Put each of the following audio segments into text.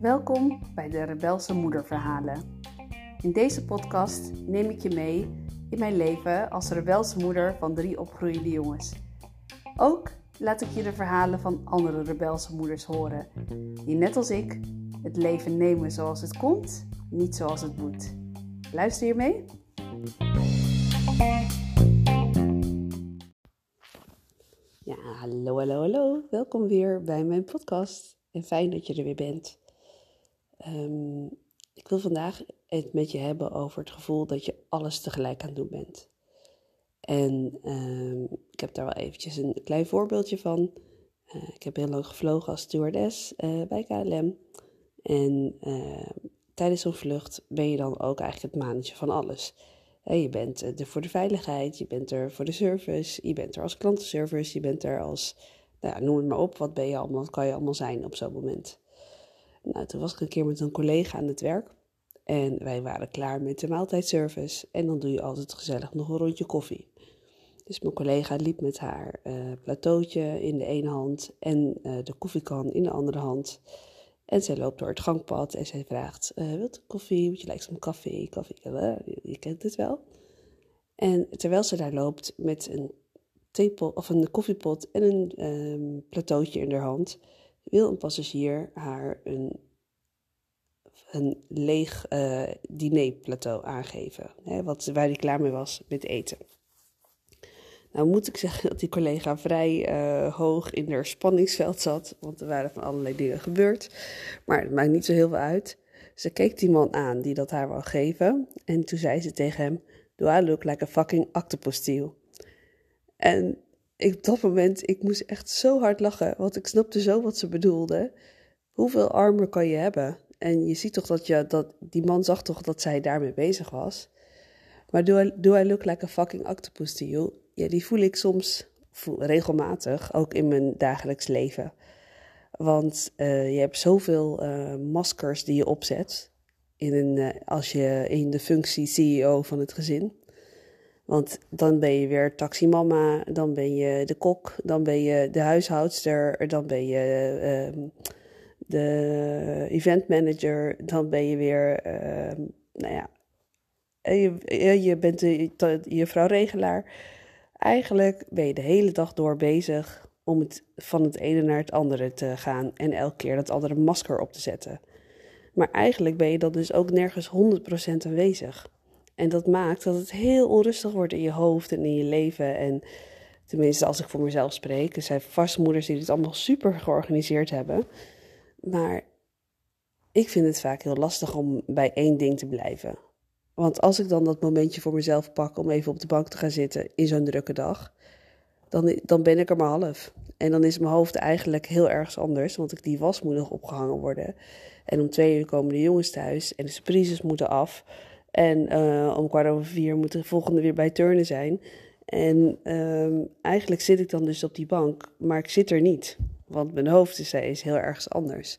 Welkom bij de Rebelse Moederverhalen. In deze podcast neem ik je mee in mijn leven als rebelse moeder van drie opgroeiende jongens. Ook laat ik je de verhalen van andere rebelse moeders horen, die net als ik het leven nemen zoals het komt, niet zoals het moet. Luister je mee? Hallo, hallo, hallo. Welkom weer bij mijn podcast. En fijn dat je er weer bent. Ehm, ik wil vandaag het met je hebben over het gevoel dat je alles tegelijk aan het doen bent. En ehm, ik heb daar wel eventjes een klein voorbeeldje van. Uh, ik heb heel lang gevlogen als stewardess uh, bij KLM. En uh, tijdens zo'n vlucht ben je dan ook eigenlijk het mannetje van alles. Je bent er voor de veiligheid, je bent er voor de service, je bent er als klantenservice, je bent er als, nou ja, noem het maar op, wat ben je allemaal, wat kan je allemaal zijn op zo'n moment. Nou, toen was ik een keer met een collega aan het werk en wij waren klaar met de maaltijdservice en dan doe je altijd gezellig nog een rondje koffie. Dus mijn collega liep met haar uh, plateautje in de ene hand en uh, de koffiekan in de andere hand. En zij loopt door het gangpad en zij vraagt: uh, Wilt u koffie? Moet je lijkt some koffie? Koffie, je kent het wel. En terwijl ze daar loopt met een theepot of een koffiepot en een um, plateautje in haar hand, wil een passagier haar een, een leeg uh, dinerplateau aangeven. Hè, wat, waar hij klaar mee was met eten. Nou moet ik zeggen dat die collega vrij uh, hoog in haar spanningsveld zat, want er waren van allerlei dingen gebeurd. Maar het maakt niet zo heel veel uit. Ze keek die man aan die dat haar wou geven en toen zei ze tegen hem, do I look like a fucking octopus En ik, op dat moment, ik moest echt zo hard lachen, want ik snapte zo wat ze bedoelde. Hoeveel armen kan je hebben? En je ziet toch dat, je, dat die man zag toch dat zij daarmee bezig was. Maar do I, do I look like a fucking octopus to you? Ja, die voel ik soms regelmatig, ook in mijn dagelijks leven. Want uh, je hebt zoveel uh, maskers die je opzet in een, uh, als je in de functie CEO van het gezin. Want dan ben je weer taximama, dan ben je de kok, dan ben je de huishoudster, dan ben je ehm, de event manager, dan ben je weer, ehm, nou ja, je, je bent de, de juffrouw-regelaar. Eigenlijk ben je de hele dag door bezig om het van het ene naar het andere te gaan en elke keer dat andere masker op te zetten. Maar eigenlijk ben je dan dus ook nergens 100% aanwezig. En dat maakt dat het heel onrustig wordt in je hoofd en in je leven. En tenminste, als ik voor mezelf spreek, er zijn vast moeders die dit allemaal super georganiseerd hebben. Maar ik vind het vaak heel lastig om bij één ding te blijven. Want als ik dan dat momentje voor mezelf pak om even op de bank te gaan zitten in zo'n drukke dag, dan, dan ben ik er maar half. En dan is mijn hoofd eigenlijk heel ergens anders, want ik, die was moet nog opgehangen worden. En om twee uur komen de jongens thuis en de surprises moeten af. En uh, om kwart over vier moet de volgende weer bij turnen zijn. En uh, eigenlijk zit ik dan dus op die bank, maar ik zit er niet. Want mijn hoofd is, is heel ergens anders.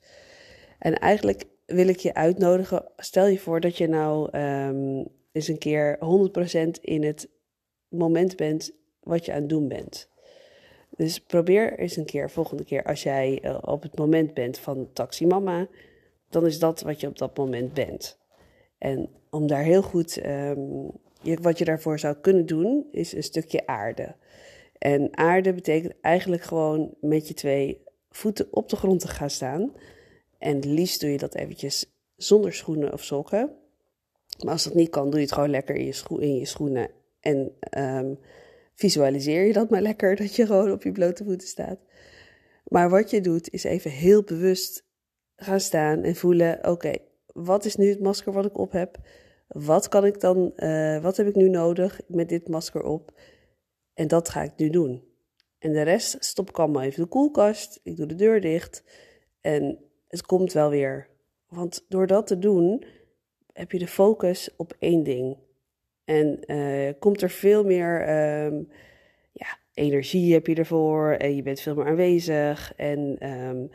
En eigenlijk wil ik je uitnodigen. Stel je voor dat je nou um, eens een keer 100% in het moment bent wat je aan het doen bent. Dus probeer eens een keer, volgende keer, als jij uh, op het moment bent van taxi mama, dan is dat wat je op dat moment bent. En om daar heel goed, um, je, wat je daarvoor zou kunnen doen, is een stukje aarde. En aarde betekent eigenlijk gewoon met je twee voeten op de grond te gaan staan. En liefst doe je dat eventjes zonder schoenen of sokken. Maar als dat niet kan, doe je het gewoon lekker in je, scho in je schoenen. En um, visualiseer je dat maar lekker, dat je gewoon op je blote voeten staat. Maar wat je doet, is even heel bewust gaan staan en voelen: oké, wat is nu het masker wat ik op heb? Wat kan ik dan, uh, wat heb ik nu nodig met dit masker op? En dat ga ik nu doen. En de rest stop ik allemaal even de koelkast. Ik doe de deur dicht. En het komt wel weer. Want door dat te doen, heb je de focus op één ding. En uh, komt er veel meer um, ja, energie heb je ervoor en je bent veel meer aanwezig. En um,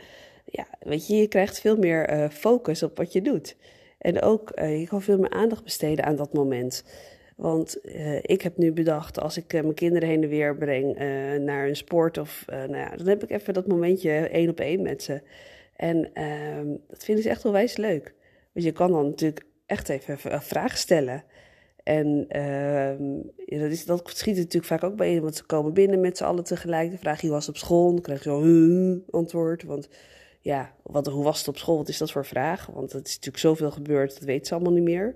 ja, weet je, je krijgt veel meer uh, focus op wat je doet. En ook, uh, je kan veel meer aandacht besteden aan dat moment. Want ik heb nu bedacht, als ik mijn kinderen heen en weer breng naar een sport, of, nou ja, dan heb ik even dat momentje één op één met ze. En ehm, dat vinden ze echt wel wijs leuk. Want je kan dan natuurlijk echt even vragen stellen. En ehm, dat, is, dat schiet natuurlijk vaak ook bij want ze komen binnen met z'n allen tegelijk. Dan vraag hoe was het op school? Dan krijg je zo een antwoord. Want ja, wat, hoe was het op school? Wat is dat voor vraag? Want het is natuurlijk zoveel gebeurd, dat weten ze allemaal niet meer.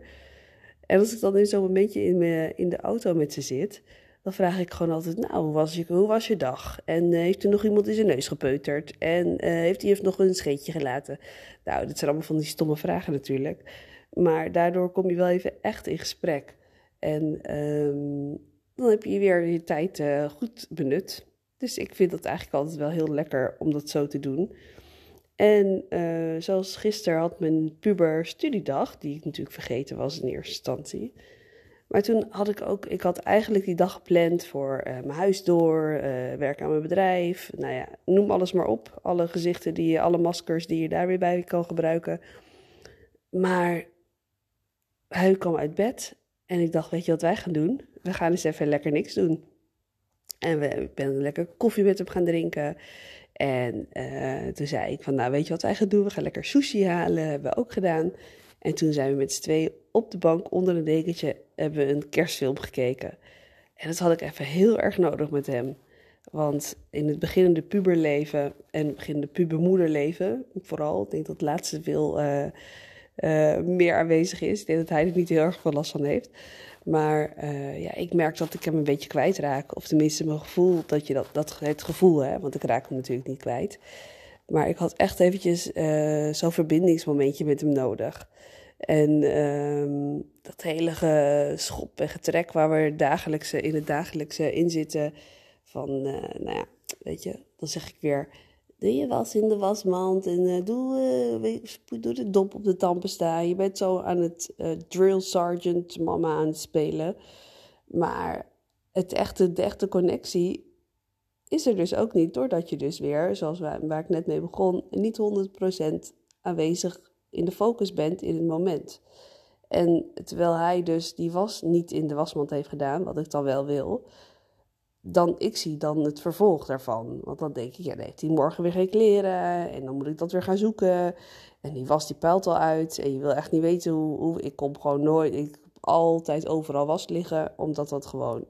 En als ik dan in zo'n momentje in, me, in de auto met ze zit, dan vraag ik gewoon altijd, nou, hoe was je, hoe was je dag? En uh, heeft er nog iemand in zijn neus gepeuterd? En uh, heeft hij nog een scheetje gelaten? Nou, dat zijn allemaal van die stomme vragen natuurlijk. Maar daardoor kom je wel even echt in gesprek. En um, dan heb je weer je tijd uh, goed benut. Dus ik vind dat eigenlijk altijd wel heel lekker om dat zo te doen. En zoals gisteren had mijn puber studiedag, die ik natuurlijk vergeten was in eerste instantie. Maar toen had ik ook, ik had eigenlijk die dag gepland voor uh, mijn huis door, uh, werk aan mijn bedrijf. Nou ja, noem alles maar op. Alle gezichten, die alle maskers die je daar weer bij kan gebruiken. Maar hij kwam uit bed en ik dacht, weet je wat wij gaan doen? We gaan eens even lekker niks doen. En we, ik ben lekker koffie met hem gaan drinken. En uh, toen zei ik van, nou weet je wat wij gaan doen? We gaan lekker sushi halen, hebben we ook gedaan. En toen zijn we met z'n tweeën op de bank onder een dekentje, hebben een kerstfilm gekeken. En dat had ik even heel erg nodig met hem. Want in het beginnende puberleven en het beginnende pubermoederleven, vooral, ik denk dat het laatste veel uh, uh, meer aanwezig is. Ik denk dat hij er niet heel erg veel last van heeft. Maar uh, ja, ik merk dat ik hem een beetje kwijtraak. Of tenminste mijn gevoel, dat je dat, dat het gevoel, hè, want ik raak hem natuurlijk niet kwijt. Maar ik had echt eventjes uh, zo'n verbindingsmomentje met hem nodig. En uh, dat hele schop en getrek waar we dagelijkse, in het dagelijkse in zitten. Van, uh, nou ja, weet je, dan zeg ik weer doe je was in de wasmand en uh, doe, doe de dop op de tampen staan. Je bent zo aan het drill sergeant mama aan het spelen. Maar het echte, de echte connectie is er dus ook niet, doordat je dus weer, zoals waar, ik net mee begon, niet 100% aanwezig in de focus bent in het moment. En terwijl hij dus die was niet in de wasmand heeft gedaan, wat ik dan wel wil, dan ik zie dan het vervolg daarvan. Want dan denk ik, ja, dan heeft hij morgen weer geen kleren. En dan moet ik dat weer gaan zoeken. En die was die puilt al uit. En je wil echt niet weten hoe, hoe ik kom gewoon nooit. Ik heb altijd overal was liggen. Omdat dat gewoon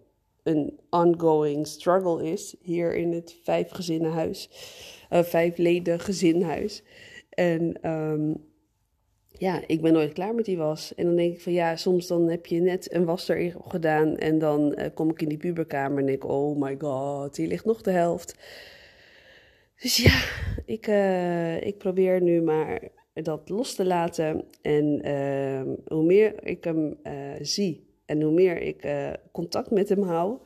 een ongoing struggle is. Hier in het vijfgezinnenhuis. Uh, vijfleden gezinhuis. En um, ja, ik ben nooit klaar met die was. En dan denk ik van ja, soms dan heb je net een was erin gedaan en dan uh, kom ik in die puberkamer en denk ik, oh my god, hier ligt nog de helft. Dus ja, ik, uh, ik probeer nu maar dat los te laten. En uh, hoe meer ik hem zie en hoe meer ik contact met hem hou,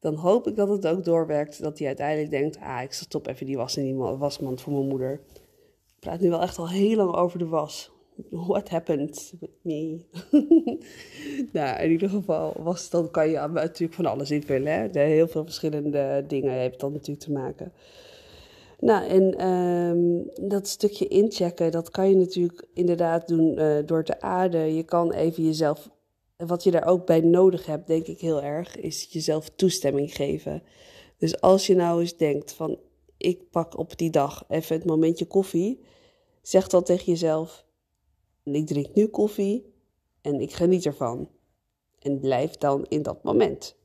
dan hoop ik dat het ook doorwerkt. Dat hij uiteindelijk denkt, ah, ik stop even die was in die wasmand voor mijn moeder. Ik praat nu wel echt al heel lang over de was. What happened with me? nou, in ieder geval was, dan kan je natuurlijk van alles invullen. Hè? Heel veel verschillende dingen heeft dan natuurlijk te maken. Nou, en um, dat stukje inchecken, dat kan je natuurlijk inderdaad doen uh, door te aarden. Je kan even jezelf, wat je daar ook bij nodig hebt, denk ik heel erg, is jezelf toestemming geven. Dus als je nou eens denkt van, ik pak op die dag even het momentje koffie, zeg dan tegen jezelf, ik drink nu koffie en ik geniet ervan. En blijf dan in dat moment.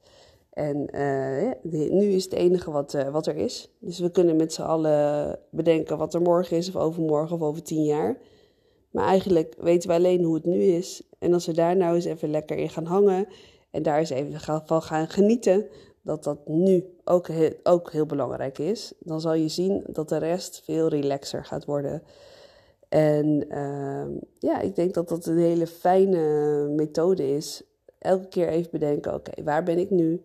En uh, nu is het enige wat, uh, wat er is. Dus we kunnen met z'n allen bedenken wat er morgen is, of overmorgen, of over tien jaar. Maar eigenlijk weten we alleen hoe het nu is. En als we daar nou eens even lekker in gaan hangen en daar eens even van gaan genieten, dat dat nu ook heel, ook heel belangrijk is, dan zal je zien dat de rest veel relaxer gaat worden. En uh, ja, ik denk dat dat een hele fijne methode is. Elke keer even bedenken: oké, waar ben ik nu?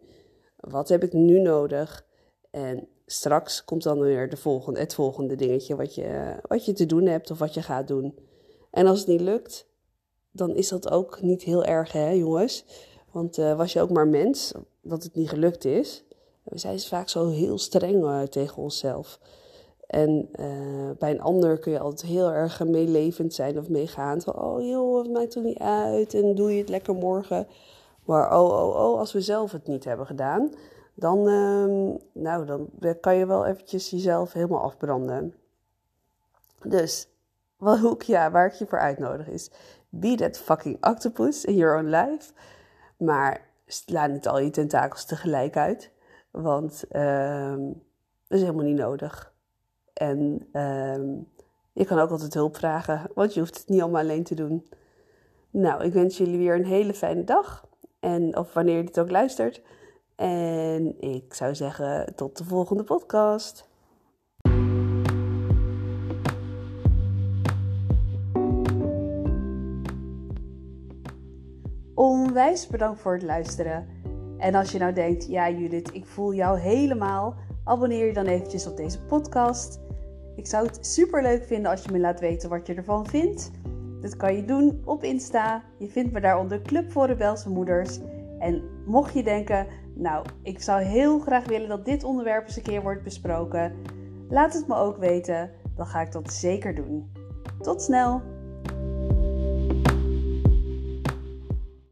Wat heb ik nu nodig? En straks komt dan weer de volgende, het volgende dingetje wat je, wat je te doen hebt of wat je gaat doen. En als het niet lukt, dan is dat ook niet heel erg, hè, jongens? Want uh, was je ook maar mens dat het niet gelukt is? We zijn vaak zo heel streng uh, tegen onszelf. En uh, bij een ander kun je altijd heel erg meelevend zijn of meegaand. Van, oh joh, het maakt toch niet uit en doe je het lekker morgen. Maar oh, oh, oh, als we zelf het niet hebben gedaan, dan, ehm, nou, dan kan je wel eventjes jezelf helemaal afbranden. Dus, wat, ja, waar ik je voor uitnodig is, be that fucking octopus in your own life. Maar sla niet al je tentakels tegelijk uit, want ehm, dat is helemaal niet nodig. En ehm, je kan ook altijd hulp vragen, want je hoeft het niet allemaal alleen te doen. Nou, ik wens jullie weer een hele fijne dag. En of wanneer je dit ook luistert. En ik zou zeggen, tot de volgende podcast. Onwijs bedankt voor het luisteren. En als je nou denkt, ja Judith, ik voel jou helemaal, abonneer je dan eventjes op deze podcast. Ik zou het super leuk vinden als je me laat weten wat je ervan vindt. Dat kan je doen op Insta. Je vindt me daar onder Club voor Rebelse Moeders. En mocht je denken, nou, ik zou heel graag willen dat dit onderwerp eens een keer wordt besproken, laat het me ook weten. Dan ga ik dat zeker doen. Tot snel!